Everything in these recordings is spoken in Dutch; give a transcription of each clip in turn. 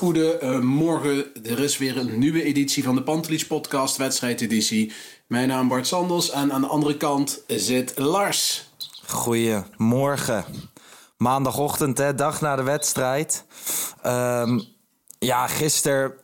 Hele goede eh. Er is weer een nieuwe editie van de Pantelich Podcast, wedstrijdeditie. Mijn naam Bart Sanders en aan de andere kant zit Lars. Goedemorgen. Maandagochtend, hè, dag na de wedstrijd. Ehm, ja, gisteren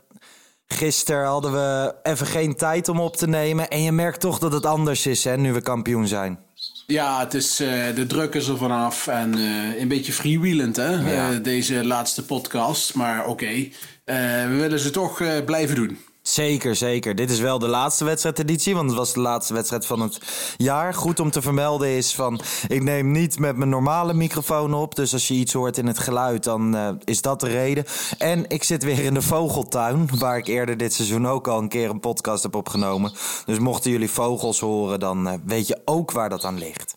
gister hadden we even geen tijd om op te nemen. En je merkt toch dat het anders is, hè, nu we kampioen zijn. Ja, het is, eh, de druk is er vanaf en eh, een beetje freewheelend hè, Ja. eh, deze laatste podcast. Maar oké, we willen ze toch blijven doen. Zeker, zeker. Dit is wel de laatste wedstrijdeditie, want het was de laatste wedstrijd van het jaar. Goed om te vermelden is van, ik neem niet met mijn normale microfoon op. Dus als je iets hoort in het geluid, dan eh, is dat de reden. En ik zit weer in de vogeltuin, waar ik eerder dit seizoen ook al een keer een podcast heb opgenomen. Dus mochten jullie vogels horen, dan eh, weet je ook waar dat aan ligt.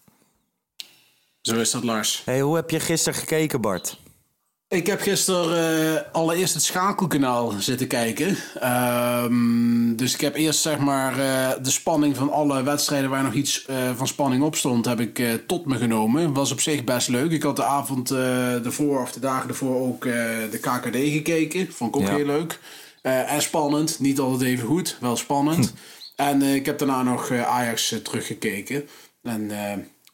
Zo is dat, Lars. Hey, hoe heb je gisteren gekeken, Bart? Ik heb gisteren eh, allereerst het schakelkanaal zitten kijken. Ehm, dus ik heb eerst zeg maar eh, de spanning van alle wedstrijden waar nog iets eh, van spanning op stond, heb ik tot me genomen. Was op zich best leuk. Ik had de avond ervoor of de dagen ervoor ook de KKD gekeken. Vond ik ook Ja. heel leuk. En spannend. Niet altijd even goed, wel spannend. En eh, ik heb daarna nog Ajax teruggekeken. En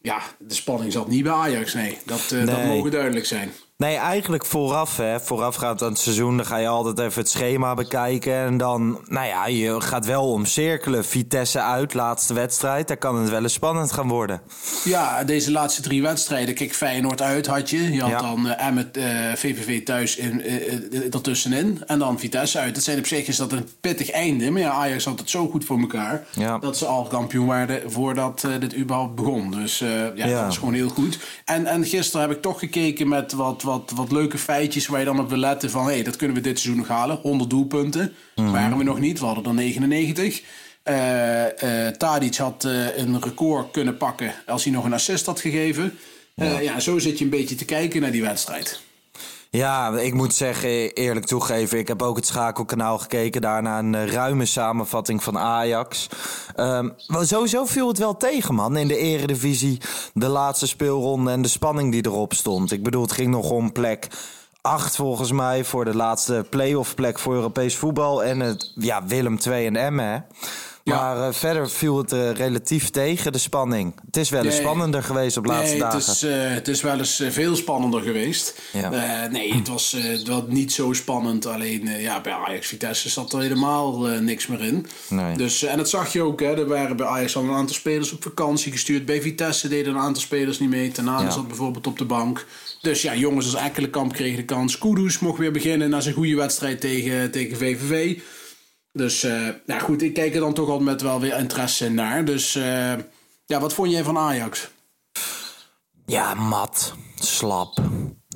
ja, de spanning zat niet bij Ajax, nee. Dat, eh, dat Nee. mogen duidelijk zijn. Nee, eigenlijk vooraf, hè. Voorafgaand aan het seizoen, dan ga je altijd even het schema bekijken. En dan, nou ja, je gaat wel omcirkelen. Vitesse uit, laatste wedstrijd. Daar kan het wel eens spannend gaan worden. Ja, deze laatste drie wedstrijden. Kijk, Feyenoord uit had je. Je had Ja. dan eh Emmet, eh, VVV thuis in, eh, eh, ertussenin. En dan Vitesse uit. Dat zijn op zich is dat een pittig einde. Maar ja, Ajax had het zo goed voor elkaar. Ja. Dat ze al kampioen werden voordat eh, dit überhaupt begon. Dus eh, ja, Ja. dat is gewoon heel goed. En, en gisteren heb ik toch gekeken met wat, wat, wat leuke feitjes... waar je dan op wil letten van... hé, hey, dat kunnen we dit seizoen nog halen. 100 doelpunten. Mhm. Waren we nog niet. We hadden er 99. Eh eh Tadic had eh, een record kunnen pakken als hij nog een assist had gegeven. Ja. ja, zo zit je een beetje te kijken naar die wedstrijd. Ja, ik moet zeggen, eerlijk toegeven, ik heb ook het schakelkanaal gekeken. Daarna een eh, ruime samenvatting van Ajax. Maar sowieso viel het wel tegen, man. In de eredivisie, de laatste speelronde en de spanning die erop stond. Ik bedoel, het ging nog om plek 8 volgens mij voor de laatste play-off plek voor Europees voetbal. En het, ja, Willem 2 en Emmen, Ja. Maar eh, verder viel het eh, relatief tegen, de spanning. Het is wel eens Nee. spannender geweest op laatste nee, dagen. Het is, eh, het is wel eens veel spannender geweest. Ja. Nee, het was, het was niet zo spannend. Alleen ja, bij Ajax Vitesse zat er helemaal niks meer in. Nee. Dus, en dat zag je ook. Hè, er waren bij Ajax al een aantal spelers op vakantie gestuurd. Bij Vitesse deden een aantal spelers niet mee. Tenane Ja. zat bijvoorbeeld op de bank. Dus ja, jongens als Ekkelenkamp kregen de kans. Kudus mocht weer beginnen na zijn goede wedstrijd tegen, tegen VVV. Dus eh, ja, goed, ik kijk er dan toch al met wel weer interesse naar. Dus eh, ja, wat vond jij van Ajax? Ja, mat, slap.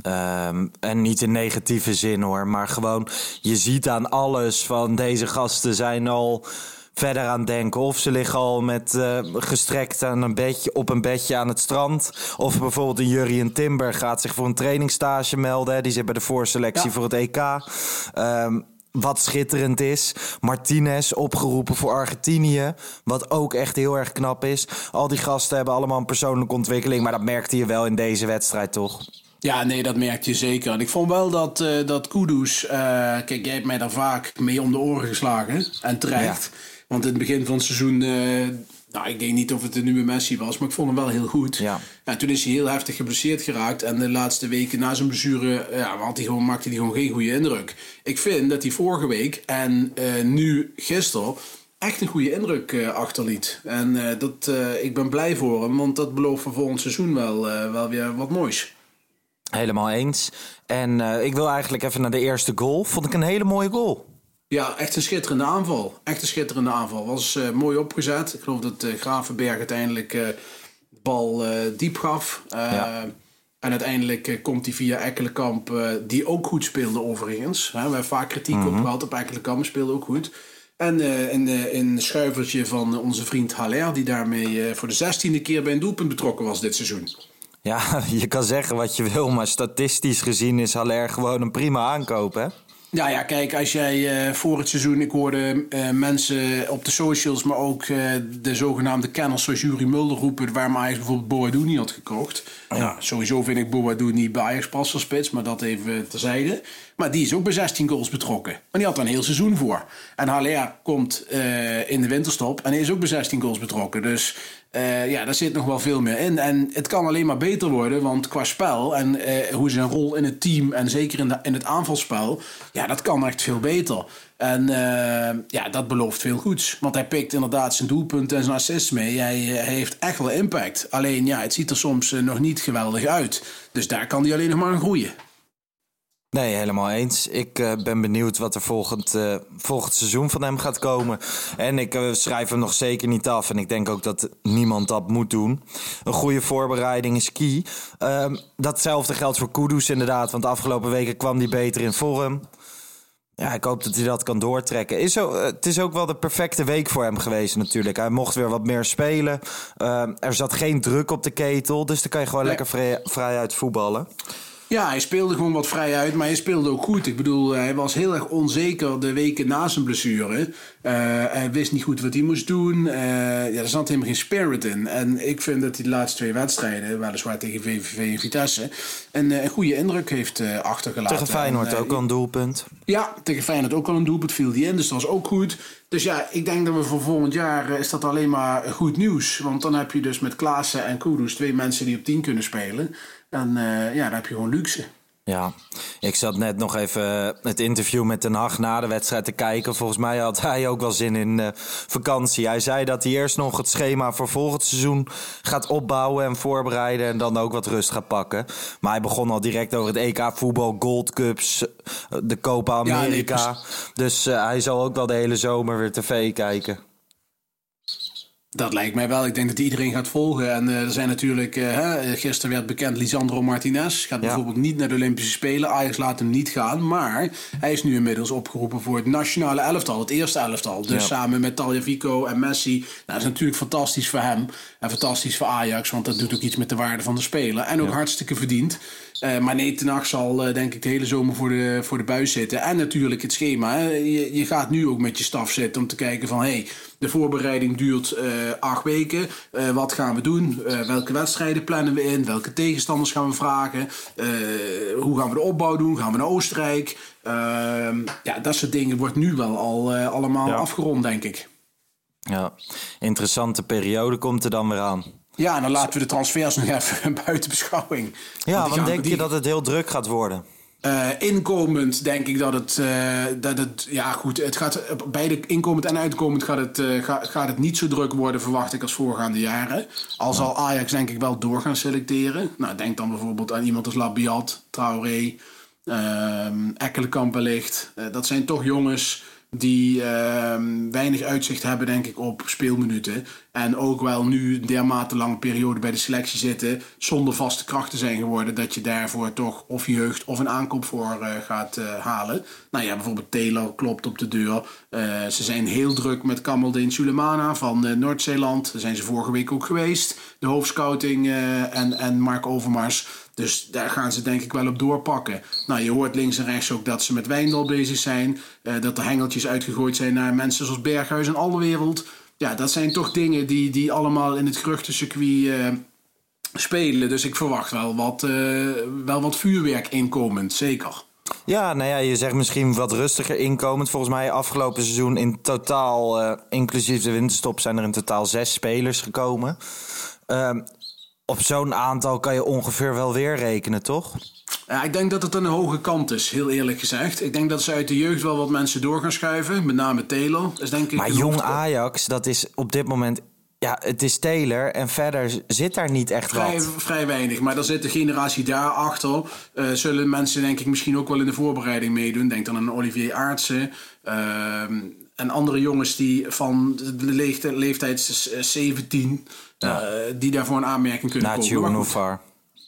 Ehm, en niet in negatieve zin hoor, maar gewoon je ziet aan alles van deze gasten zijn al verder aan denken. Of ze liggen al met eh, gestrekt aan een bedje, op een bedje aan het strand. Of bijvoorbeeld een Jurien Timber gaat zich voor een trainingstage melden. hè. Die zit bij de voorselectie Ja. voor het EK. Ehm, wat schitterend is. Martinez opgeroepen voor Argentinië. Wat ook echt heel erg knap is. Al die gasten hebben allemaal een persoonlijke ontwikkeling. Maar dat merkte je wel in deze wedstrijd, toch? Ja, nee, dat merk je zeker. En ik vond wel dat, eh dat Kudus... eh, kijk, jij hebt mij daar vaak mee om de oren geslagen. En terecht. Want in het begin van het seizoen... eh, nou, ik denk niet of het de nieuwe Messi was, maar ik vond hem wel heel goed. Ja. En toen is hij heel heftig geblesseerd geraakt. En de laatste weken na zijn blessure eh, ja, had hij gewoon, maakte hij gewoon geen goede indruk. Ik vind dat hij vorige week en eh, nu gisteren echt een goede indruk uh, achterliet. En dat, ik ben blij voor hem, want dat belooft voor volgend seizoen wel, wel weer wat moois. Helemaal eens. En ik wil eigenlijk even naar de eerste goal. Vond ik een hele mooie goal. Ja, echt een schitterende aanval. Echt een schitterende aanval. Was mooi opgezet. Ik geloof dat Gravenberg uiteindelijk de bal diep gaf. Ja. En uiteindelijk eh, komt hij via Ekkelenkamp, die ook goed speelde overigens. we hebben vaak kritiek op mhm. gehad op Ekkelenkamp, speelde ook goed. En in, een schuivertje van onze vriend Haller, die daarmee voor de zestiende keer bij een doelpunt betrokken was dit seizoen. Ja, je kan zeggen wat je wil, maar statistisch gezien is Haller gewoon een prima aankoop, hè? Ja, ja, kijk, als jij uh, voor het seizoen, ik hoorde uh, mensen op de socials, maar ook uh, de zogenaamde kenners zoals Jury Mulder roepen, waar Ajax bijvoorbeeld Boadu niet had gekocht. Ja, sowieso vind ik Boadu niet bij Ajax pas spits, maar dat even terzijde. Maar die is ook bij 16 goals betrokken. Maar die had er een heel seizoen voor. En Haller komt in de winterstop en hij is ook bij 16 goals betrokken. Dus uh, ja, daar zit nog wel veel meer in. En het kan alleen maar beter worden, want qua spel en uh, hoe zijn rol in het team en zeker in, de, in het aanvalspel, ja, dat kan echt veel beter. En uh, ja, dat belooft veel goeds. Want hij pikt inderdaad zijn doelpunten en zijn assists mee. Hij, hij heeft echt wel impact. Alleen ja, het ziet er soms nog niet geweldig uit. Dus daar kan hij alleen nog maar aan groeien. Nee, helemaal eens. Ik uh, ben benieuwd wat er volgend, uh, volgend seizoen van hem gaat komen. En ik uh, schrijf hem nog zeker niet af. En ik denk ook dat niemand dat moet doen. Een goede voorbereiding is key. Ehm, datzelfde geldt voor Kudus inderdaad. Want de afgelopen weken kwam hij beter in vorm. Ja, ik hoop dat hij dat kan doortrekken. Is zo, het is ook wel de perfecte week voor hem geweest natuurlijk. Hij mocht weer wat meer spelen. Ehm, er zat geen druk op de ketel. Dus dan kan je gewoon lekker vrij, vrij uit voetballen. Ja, hij speelde gewoon wat vrij uit, maar hij speelde ook goed. Ik bedoel, hij was heel erg onzeker de weken na zijn blessure. Uh, hij wist niet goed wat hij moest doen. Uh, ja, er zat helemaal geen spirit in. En ik vind dat hij de laatste twee wedstrijden, weliswaar tegen VVV en Vitesse, een, een goede indruk heeft uh, achtergelaten. Tegen Feyenoord en, ook al een doelpunt. Ja, tegen Feyenoord ook al een doelpunt, viel die in, dus dat was ook goed. Dus ja, ik denk dat we voor volgend jaar is dat alleen maar goed nieuws. Want dan heb je dus met Klaassen en Kudus twee mensen die op 10 kunnen spelen. En uh, ja, dan heb je gewoon luxe. Ja, ik zat net nog even het interview met Den Haag na de wedstrijd te kijken. Volgens mij had hij ook wel zin in uh, vakantie. Hij zei dat hij eerst nog het schema voor volgend seizoen gaat opbouwen en voorbereiden. En dan ook wat rust gaat pakken. Maar hij begon al direct over het EK voetbal, Gold Cups, eh, de Copa America. Ja, nee, dus uh, hij zal ook wel de hele zomer weer tv kijken. Dat lijkt mij wel. Ik denk dat iedereen gaat volgen. En uh, er zijn natuurlijk, uh, gisteren werd bekend, Lisandro Martinez gaat bijvoorbeeld niet naar de Olympische Spelen. Ajax laat hem niet gaan. Maar hij is nu inmiddels opgeroepen voor het nationale elftal, het eerste elftal. Dus samen met Vico en Messi. Nou, dat is natuurlijk fantastisch voor hem. En fantastisch voor Ajax, want dat doet ook iets met de waarde van de Spelen. En ook hartstikke verdiend. Uh, maar nee, Ten Hag zal uh, denk ik de hele zomer voor de, voor de buis zitten. En natuurlijk het schema. Je, je gaat nu ook met je staf zitten om te kijken van... hey, de voorbereiding duurt uh, acht weken. wat gaan we doen? welke wedstrijden plannen we in? Welke tegenstanders gaan we vragen? hoe gaan we de opbouw doen? Gaan we naar Oostenrijk? Ehm, ja, dat soort dingen wordt nu wel al allemaal afgerond, denk ik. Ja, interessante periode komt er dan weer aan. Ja, en dan laten we de transfers nog even buiten beschouwing. Ja, want, denk je dat het heel druk gaat worden? Uh, inkomend denk ik dat het, uh, dat het, ja goed, het gaat, beide inkomend en uitkomend gaat het, uh, gaat, gaat het niet zo druk worden, verwacht ik, als voorgaande jaren. Al zal Ajax denk ik wel door gaan selecteren. Nou, denk dan bijvoorbeeld aan iemand als Labiat, Traoré, ehm, Ekkelenkamp wellicht. dat zijn toch jongens die ehm, weinig uitzicht hebben, denk ik, op speelminuten. En ook wel nu een dermate lange periode bij de selectie zitten, zonder vaste krachten zijn geworden, dat je daarvoor toch of jeugd of een aankoop voor uh, gaat uh, halen. Nou ja, bijvoorbeeld Taylor klopt op de deur. Uh, ze zijn heel druk met Kamaldeen Sulemana van Noord-Zeeland. Daar zijn ze vorige week ook geweest. De hoofdscouting en, en Mark Overmars. Dus daar gaan ze denk ik wel op doorpakken. Nou, je hoort links en rechts ook dat ze met Wijndal bezig zijn. Uh, dat er hengeltjes uitgegooid zijn naar mensen zoals Berghuis en alle wereld. Ja, dat zijn toch dingen die, die allemaal in het geruchtencircuit uh, spelen. Dus ik verwacht wel wat, uh, wel wat vuurwerk inkomend, zeker. Ja, nou ja, je zegt misschien wat rustiger inkomend. Volgens mij afgelopen seizoen in totaal, inclusief de winterstop, zijn er in totaal zes spelers gekomen. Ehm, op zo'n aantal kan je ongeveer wel weer rekenen, toch? Ja, ik denk dat het een hoge kant is, heel eerlijk gezegd. Ik denk dat ze uit de jeugd wel wat mensen door gaan schuiven. Met name Taylor. Is denk ik Maar jong Ajax, dat is op dit moment... Ja, het is Taylor en verder zit daar niet echt Vrij, wat. vrij weinig, maar er zit een generatie daarachter. Eh zullen mensen denk ik misschien ook wel in de voorbereiding meedoen. Denk dan aan Olivier Aartsen. ehm, en andere jongens die van de leeftijd, leeftijd s- 17... eh, die daarvoor een aanmerking kunnen Nacho komen. Unovar.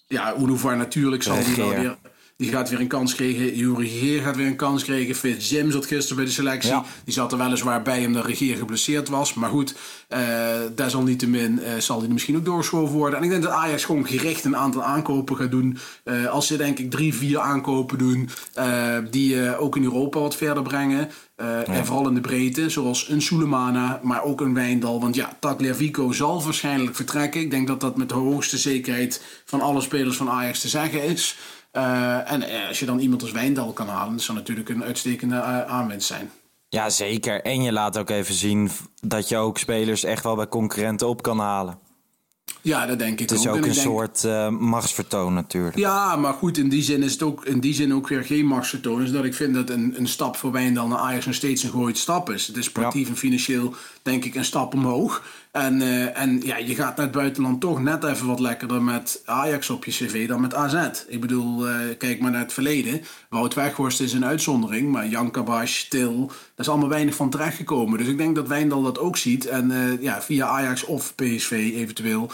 Ja, Unovar natuurlijk zal die wel weer... Die gaat weer een kans krijgen. Juri Regeer gaat weer een kans krijgen. Fitz Jim zat gisteren bij de selectie. Ja. Die zat er weliswaar bij omdat Regeer geblesseerd was. Maar goed, eh desalniettemin eh zal hij misschien ook doorgeschoven worden. En ik denk dat Ajax gewoon gericht een aantal aankopen gaat doen. Eh, als ze denk ik drie, vier aankopen doen... die ook in Europa wat verder brengen. En vooral in de breedte, zoals een Sulemana, maar ook een Wijndal. Want ja, Tagliafico zal waarschijnlijk vertrekken. Ik denk dat dat met de hoogste zekerheid van alle spelers van Ajax te zeggen is. Eh, en eh, als je dan iemand als Wijndal kan halen, dat zou natuurlijk een uitstekende eh, aanwinst zijn. Ja, zeker. En je laat ook even zien dat je ook spelers echt wel bij concurrenten op kan halen. Ja, dat denk ik Het is ook. ook En een denk- soort eh, machtsvertoon natuurlijk. Ja, maar goed, in die zin is het ook, in die zin ook weer geen machtsvertoon. Is dat ik vind dat een, een stap voor Wijndal naar Ajax nog steeds een gooid stap is. Het is sportief en financieel denk ik een stap omhoog. En, eh, en ja, je gaat naar het buitenland toch net even wat lekkerder met Ajax op je cv dan met AZ. Ik bedoel, eh, kijk maar naar het verleden. Wout Weghorst is een uitzondering, maar Jan Kabash, Til, daar is allemaal weinig van terechtgekomen. Dus ik denk dat Wijndal dat ook ziet. En eh, ja, via Ajax of PSV eventueel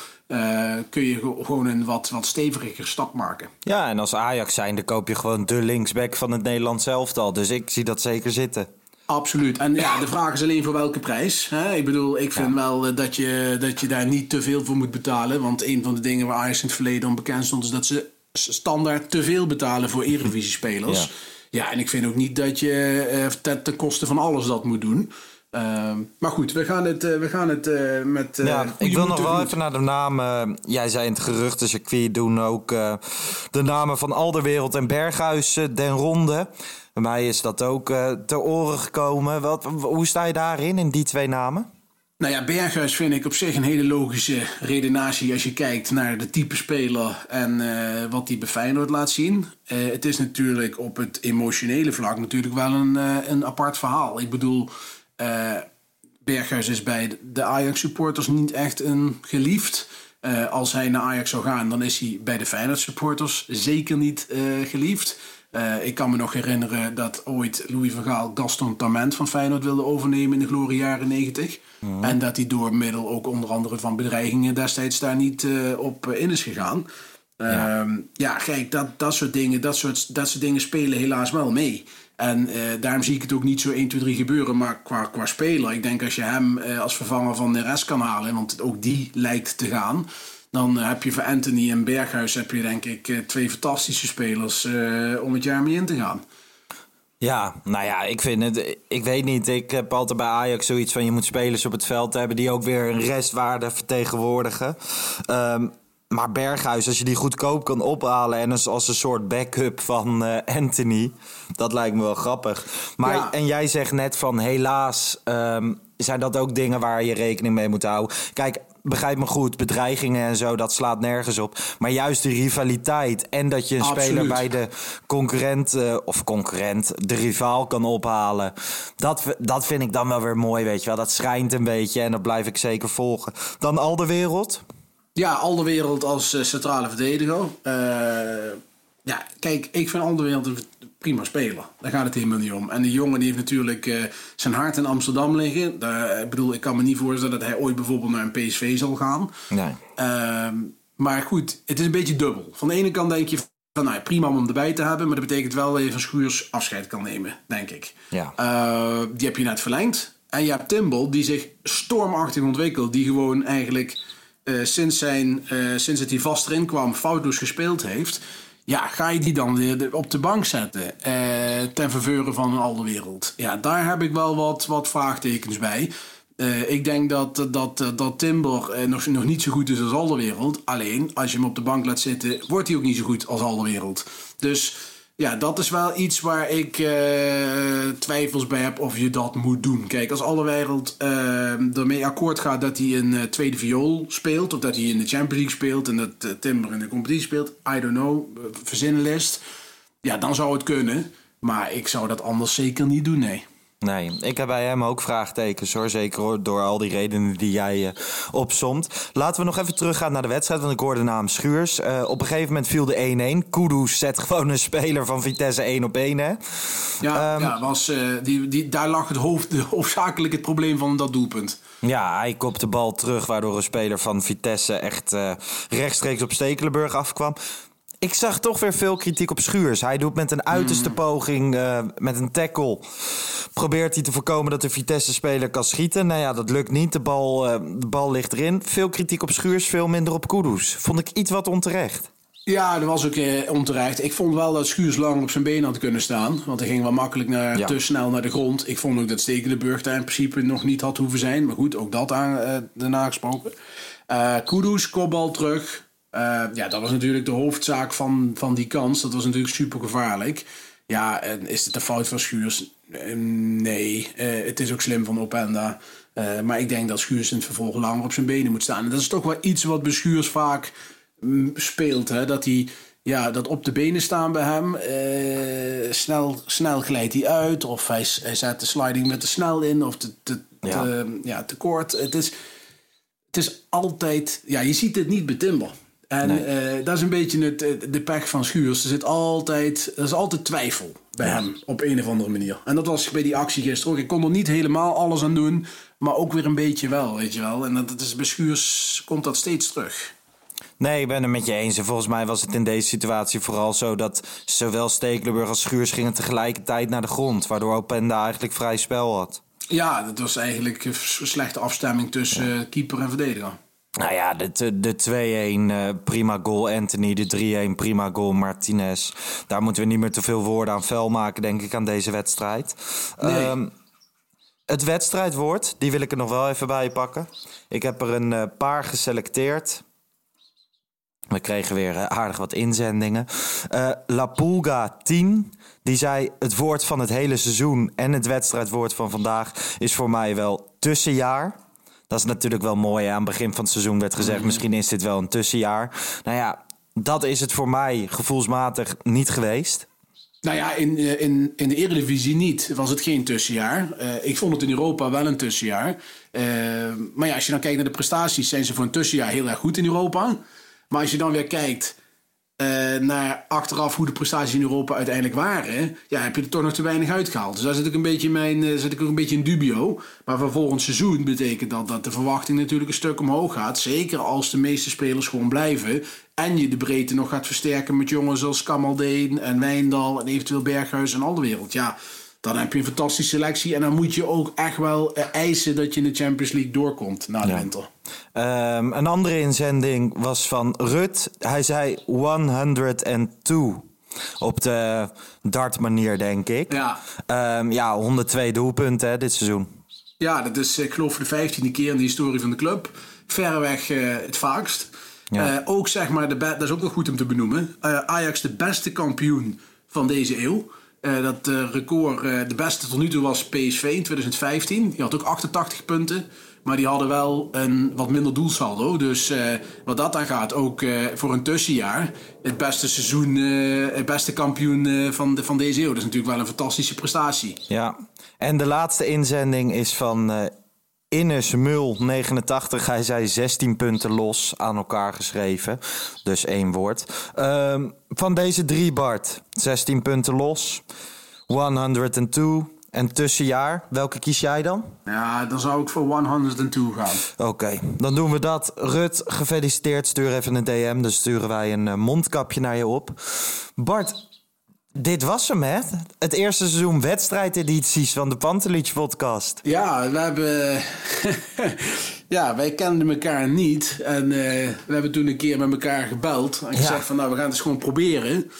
kun je gewoon een wat, wat steviger stap maken. Ja, en als Ajax zijn, dan koop je gewoon de linksback van het Nederlands elftal. Dus ik zie dat zeker zitten. Absoluut. En ja, de vraag is alleen voor welke prijs. Hè? Ik bedoel, ik vind wel eh, dat je, dat je daar niet te veel voor moet betalen. Want een van de dingen waar Ajax in het verleden om bekend stond... is dat ze standaard te veel betalen voor Eredivisie-spelers. Ja. Ja. en ik vind ook niet dat je eh, ten, ten koste van alles dat moet doen. Ehm, maar goed, we gaan het, eh, we gaan het eh, met... eh, Ja, ik wil nog wel even naar de namen. Jij zei in het geruchtencircuit doen ook eh, de namen van Alderwereld en Berghuis eh, den ronde. Bij mij is dat ook eh, ter oren gekomen. Wat, hoe sta je daarin, in die twee namen? Nou ja, Berghuis vind ik op zich een hele logische redenatie als je kijkt naar de type speler en eh, wat hij bij Feyenoord laat zien. Eh, het is natuurlijk op het emotionele vlak natuurlijk wel een, een apart verhaal. Ik bedoel, eh, Berghuis is bij de Ajax supporters niet echt een geliefd. Eh, als hij naar Ajax zou gaan, dan is hij bij de Feyenoord supporters zeker niet eh, geliefd. Ik kan me nog herinneren dat ooit Louis van Gaal Gaston Tament van Feyenoord wilde overnemen in de gloriejaren 90. En dat hij door middel ook onder andere van bedreigingen destijds daar niet op in is gegaan. Ja, ja kijk, dat, dat, soort dingen, dat, soort, dat soort dingen spelen helaas wel mee. En eh, daarom zie ik het ook niet zo 1, 2, 3 gebeuren. Maar qua, qua speler, ik denk als je hem eh, als vervanger van Neres kan halen... want ook die lijkt te gaan... dan eh, heb je voor Anthony en Berghuis... heb je denk ik twee fantastische spelers om het jaar mee in te gaan. Ja, nou ja, ik vind het. Ik weet niet. Ik heb altijd bij Ajax zoiets van: je moet spelers op het veld hebben die ook weer een restwaarde vertegenwoordigen. Ehm, maar Berghuis, als je die goedkoop kan ophalen en als, als een soort backup van eh, Anthony, dat lijkt me wel grappig. Maar Ja. en jij zegt net van helaas ehm, zijn dat ook dingen waar je rekening mee moet houden. Kijk, begrijp me goed, bedreigingen en zo, dat slaat nergens op. Maar juist de rivaliteit en dat je een speler bij de concurrent, eh, of concurrent, de rivaal kan ophalen. Dat, dat vind ik dan wel weer mooi, weet je wel. Dat schijnt een beetje en dat blijf ik zeker volgen. Dan al de wereld. Ja, Alderwereld als eh, centrale verdediger. Eh, ja, kijk, ik vind Alderwereld een prima speler. Daar gaat het helemaal niet om. En die jongen die heeft natuurlijk eh, zijn hart in Amsterdam liggen. Daar, ik bedoel, ik kan me niet voorstellen dat hij ooit bijvoorbeeld naar een PSV zal gaan. Nee. Ehm, maar goed, het is een beetje dubbel. Van de ene kant denk je van nou, prima om hem erbij te hebben, maar dat betekent wel dat je van Schuurs afscheid kan nemen, denk ik. Ja. Die heb je net verlengd. En je hebt Timbal, die zich stormachtig ontwikkelt, die gewoon eigenlijk eh, sinds, zijn, eh, sinds het hij vast erin kwam, foutloos gespeeld heeft. Ja, ga je die dan weer de- op de bank zetten eh, ten verveuren van een alle wereld? Ja, daar heb ik wel wat, wat vraagtekens bij. Ik denk dat, dat, dat Timber nog, nog niet zo goed is als Alderwereld. Alleen, als je hem op de bank laat zitten, wordt hij ook niet zo goed als Alderwereld. Dus Ja, dat is wel iets waar ik uh, twijfels bij heb of je dat moet doen. Kijk, als alle wereld uh, ermee akkoord gaat dat hij een uh, tweede viool speelt, of dat hij in de Champions League speelt en dat Timber in de competitie speelt, I don't know, verzinnenlist. Ja, dan zou het kunnen. Maar ik zou dat anders zeker niet doen, nee. Nee, ik heb bij hem ook vraagtekens hoor. Zeker door al die redenen die jij uh, opsomt. Laten we nog even teruggaan naar de wedstrijd, want ik hoorde de naam Schuurs. Uh, op een gegeven moment viel de 1-1. Kudus zet gewoon een speler van Vitesse 1 op 1. Hè? Ja, um, ja was, uh, die, die, daar lag het hoofd, hoofdzakelijk het probleem van dat doelpunt. Ja, hij kopt de bal terug, waardoor een speler van Vitesse echt rechtstreeks op Stekelenburg afkwam ik zag toch weer veel kritiek op Schuurs. Hij doet met een uiterste mm. poging, uh, met een tackle... probeert hij te voorkomen dat de Vitesse-speler kan schieten. Nou ja, dat lukt niet. De bal, uh, de bal ligt erin. Veel kritiek op Schuurs, veel minder op Kudus. Vond ik iets wat onterecht. Ja, dat was ook eh, onterecht. Ik vond wel dat Schuurs lang op zijn benen had kunnen staan. Want hij ging wel makkelijk naar, ja. te snel naar de grond. Ik vond ook dat Stekelenburg daar in principe nog niet had hoeven zijn. Maar goed, ook dat aan, uh, daarna gesproken. Uh, Kudus, kopbal terug. Uh, ja, dat was natuurlijk de hoofdzaak van, van die kans. Dat was natuurlijk super gevaarlijk. Ja, en is het een fout van Schuurs? Uh, nee, uh, het is ook slim van Openda. maar ik denk dat Schuurs in het vervolg langer op zijn benen moet staan. En dat is toch wel iets wat bij Schuurs vaak mm, speelt. Hè? Dat hij ja, dat op de benen staan bij hem. snel, snel glijdt hij uit. Of hij, hij zet de sliding met te snel in. Of te, te, ja. te, ja, te kort. Het is, het is altijd... Ja, je ziet het niet bij Timber. En uh, dat is een beetje het, de pech van Schuurs. Er zit altijd, er is altijd twijfel bij hem op een of andere manier. En dat was bij die actie gisteren ook. Ik kon er niet helemaal alles aan doen, maar ook weer een beetje wel, weet je wel. En dat, dat is, bij Schuurs komt dat steeds terug. Nee, ik ben het met je eens. En volgens mij was het in deze situatie vooral zo dat zowel Stekelenburg als Schuurs gingen tegelijkertijd naar de grond. Waardoor Openda eigenlijk vrij spel had. Ja, dat was eigenlijk een slechte afstemming tussen keeper en verdediger. Nou ja, de, de 2-1 uh, prima goal Anthony, de 3-1 prima goal Martinez. Daar moeten we niet meer te veel woorden aan vuil maken, denk ik, aan deze wedstrijd. Nee. Um, het wedstrijdwoord, die wil ik er nog wel even bij pakken. Ik heb er een uh, paar geselecteerd. We kregen weer uh, aardig wat inzendingen. Uh, La Pulga 10, die zei... het woord van het hele seizoen en het wedstrijdwoord van vandaag... is voor mij wel tussenjaar. Dat is natuurlijk wel mooi. Aan het begin van het seizoen werd gezegd: mhm. misschien is dit wel een tussenjaar. Nou ja, dat is het voor mij gevoelsmatig niet geweest. Nou ja, in, eh, in, in de Eredivisie niet. Was het geen tussenjaar. Uh, ik vond het in Europa wel een tussenjaar. Uh, maar ja, als je dan kijkt naar de prestaties, zijn ze voor een tussenjaar heel erg goed in Europa. Maar als je dan weer kijkt uh, naar achteraf hoe de prestaties in Europa uiteindelijk waren, ja, heb je er toch nog te weinig uitgehaald. Dus daar zit ik een beetje, mijn, uh, zit ik ook een beetje in dubio. Maar voor volgend seizoen betekent dat dat de verwachting natuurlijk een stuk omhoog gaat. Zeker als de meeste spelers gewoon blijven. En je de breedte nog gaat versterken met jongens als Kamaldeen en Wijndal en eventueel Berghuis en al de wereld. Ja, dan heb je een fantastische selectie. En dan moet je ook echt wel uh, eisen dat je in de Champions League doorkomt na de ja. winter. Um, een andere inzending was van Rut. Hij zei 102. Op de dart manier, denk ik. Ja. Um, ja, 102 doelpunten hè, dit seizoen. Ja, dat is ik geloof de vijftiende keer in de historie van de club. Verreweg uh, het vaakst. Ja. Uh, ook zeg maar, de dat is ook nog goed om te benoemen. Uh, Ajax de beste kampioen van deze eeuw. Uh, dat record, uh, de beste tot nu toe was PSV in 2015. Die had ook 88 punten. Maar die hadden wel een wat minder doelsaldo. Dus wat dat dan gaat, ook voor een tussenjaar. Het beste seizoen, het beste kampioen van, de, van deze eeuw. Dat is natuurlijk wel een fantastische prestatie. Ja, en de laatste inzending is van Ines Mul 89. Hij zei 16 punten los aan elkaar geschreven. Dus één woord. Uh, van deze drie, Bart. 16 punten los. 102. En tussenjaar, welke kies jij dan? Ja, dan zou ik voor 102 gaan. Oké, okay, dan doen we dat. Rut, gefeliciteerd. Stuur even een DM. Dan sturen wij een mondkapje naar je op. Bart, dit was hem, hè? Het eerste seizoen wedstrijdedities van de Pantelich podcast. Ja, we hebben... ja, wij kenden elkaar niet. En uh, we hebben toen een keer met elkaar gebeld. En gezegd ja. van, nou, we gaan het eens gewoon proberen.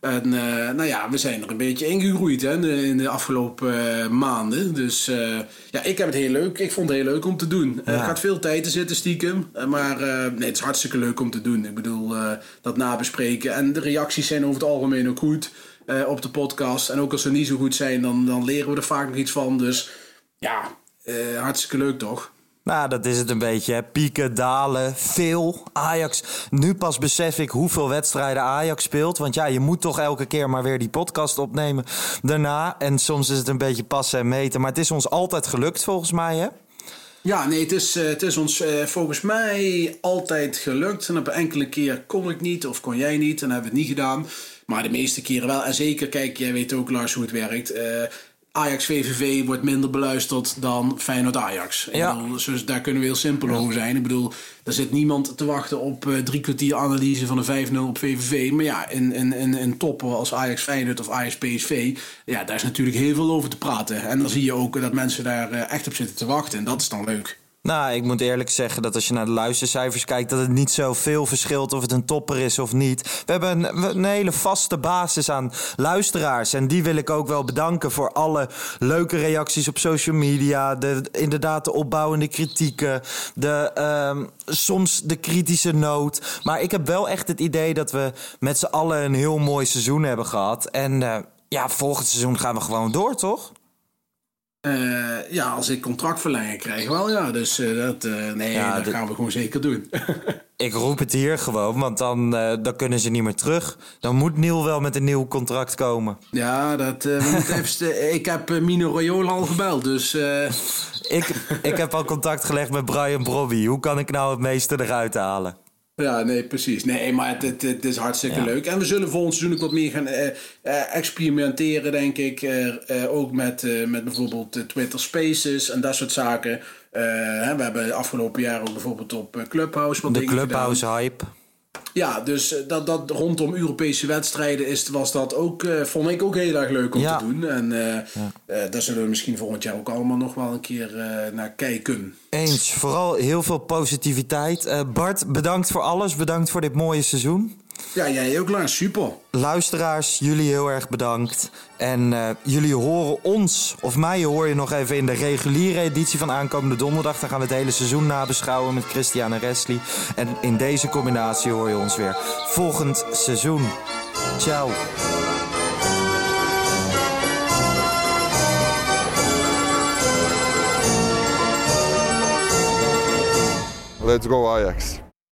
En uh, nou ja, we zijn er een beetje ingegroeid hè, in, de, in de afgelopen uh, maanden. Dus uh, ja, ik heb het heel leuk. Ik vond het heel leuk om te doen. Ja. Er gaat veel tijd te zitten stiekem. Maar nee, het is hartstikke leuk om te doen. Ik bedoel, dat nabespreken. En de reacties zijn over het algemeen ook goed. Eh, op de podcast. En ook als ze niet zo goed zijn, dan, dan leren we er vaak nog iets van. Dus ja, eh, hartstikke leuk toch? Nou, dat is het een beetje. Hè. Pieken, dalen, veel. Ajax. Nu pas besef ik hoeveel wedstrijden Ajax speelt. Want ja, je moet toch elke keer maar weer die podcast opnemen daarna. En soms is het een beetje passen en meten. Maar het is ons altijd gelukt volgens mij, hè? Ja, nee, het is, het is ons volgens mij altijd gelukt. En op een enkele keer kon ik niet of kon jij niet en hebben we het niet gedaan. Maar de meeste keren wel. En zeker, kijk, jij weet ook Lars hoe het werkt. Ajax VVV wordt minder beluisterd dan Feyenoord Ajax. Ja. Bedoel, dus daar kunnen we heel simpel over zijn. Ik bedoel, er zit niemand te wachten op uh, drie kwartier analyse van een 5-0 op VVV. Maar ja, in, in, in, in toppen als Ajax Feyenoord of Ajax PSV, ja, daar is natuurlijk heel veel over te praten. En dan zie je ook dat mensen daar uh, echt op zitten te wachten. En dat is dan leuk. Nou, ik moet eerlijk zeggen dat als je naar de luistercijfers kijkt, dat het niet zoveel verschilt of het een topper is of niet. We hebben een, hele vaste basis aan luisteraars. En die wil ik ook wel bedanken voor alle leuke reacties op social media. De, inderdaad, de opbouwende kritieken. De, uh, soms de kritische noot. Maar ik heb wel echt het idee dat we met z'n allen een heel mooi seizoen hebben gehad. En uh, ja, volgend seizoen gaan we gewoon door, toch? Uh, ja, als ik contractverlenging krijg, wel ja. Dus uh, dat, uh, nee, ja, dat gaan we gewoon zeker doen. ik roep het hier gewoon, want dan, dan kunnen ze niet meer terug. Dan moet Niel wel met een nieuw contract komen. Ja, dat, even, ik heb Mino Royola al gebeld, dus... ik, ik heb al contact gelegd met Brian Brobby. Hoe kan ik nou het meeste eruit halen? Ja, nee, precies. Nee, maar het, het, het is hartstikke ja. leuk. En we zullen volgend seizoen ook wat meer gaan uh, uh, experimenteren, denk ik. Uh, ook met, met bijvoorbeeld Twitter Spaces en dat soort zaken. Hè, we hebben afgelopen jaar ook bijvoorbeeld op Clubhouse wat De Clubhouse hype. Ja, dus dat, dat rondom Europese wedstrijden is, was dat ook, uh, vond ik ook heel erg leuk om ja. te doen. En uh, ja. uh, daar zullen we misschien volgend jaar ook allemaal nog wel een keer naar kijken. Eens, vooral heel veel positiviteit. Bart, bedankt voor alles. Bedankt voor dit mooie seizoen. Ja, jij ook, Lars. Super. Luisteraars, jullie heel erg bedankt. En uh, jullie horen ons, of mij hoor je nog even in de reguliere editie van aankomende donderdag. Dan gaan we het hele seizoen nabeschouwen met Christian en Wesley. En in deze combinatie hoor je ons weer volgend seizoen. Ciao. Let's go Ajax.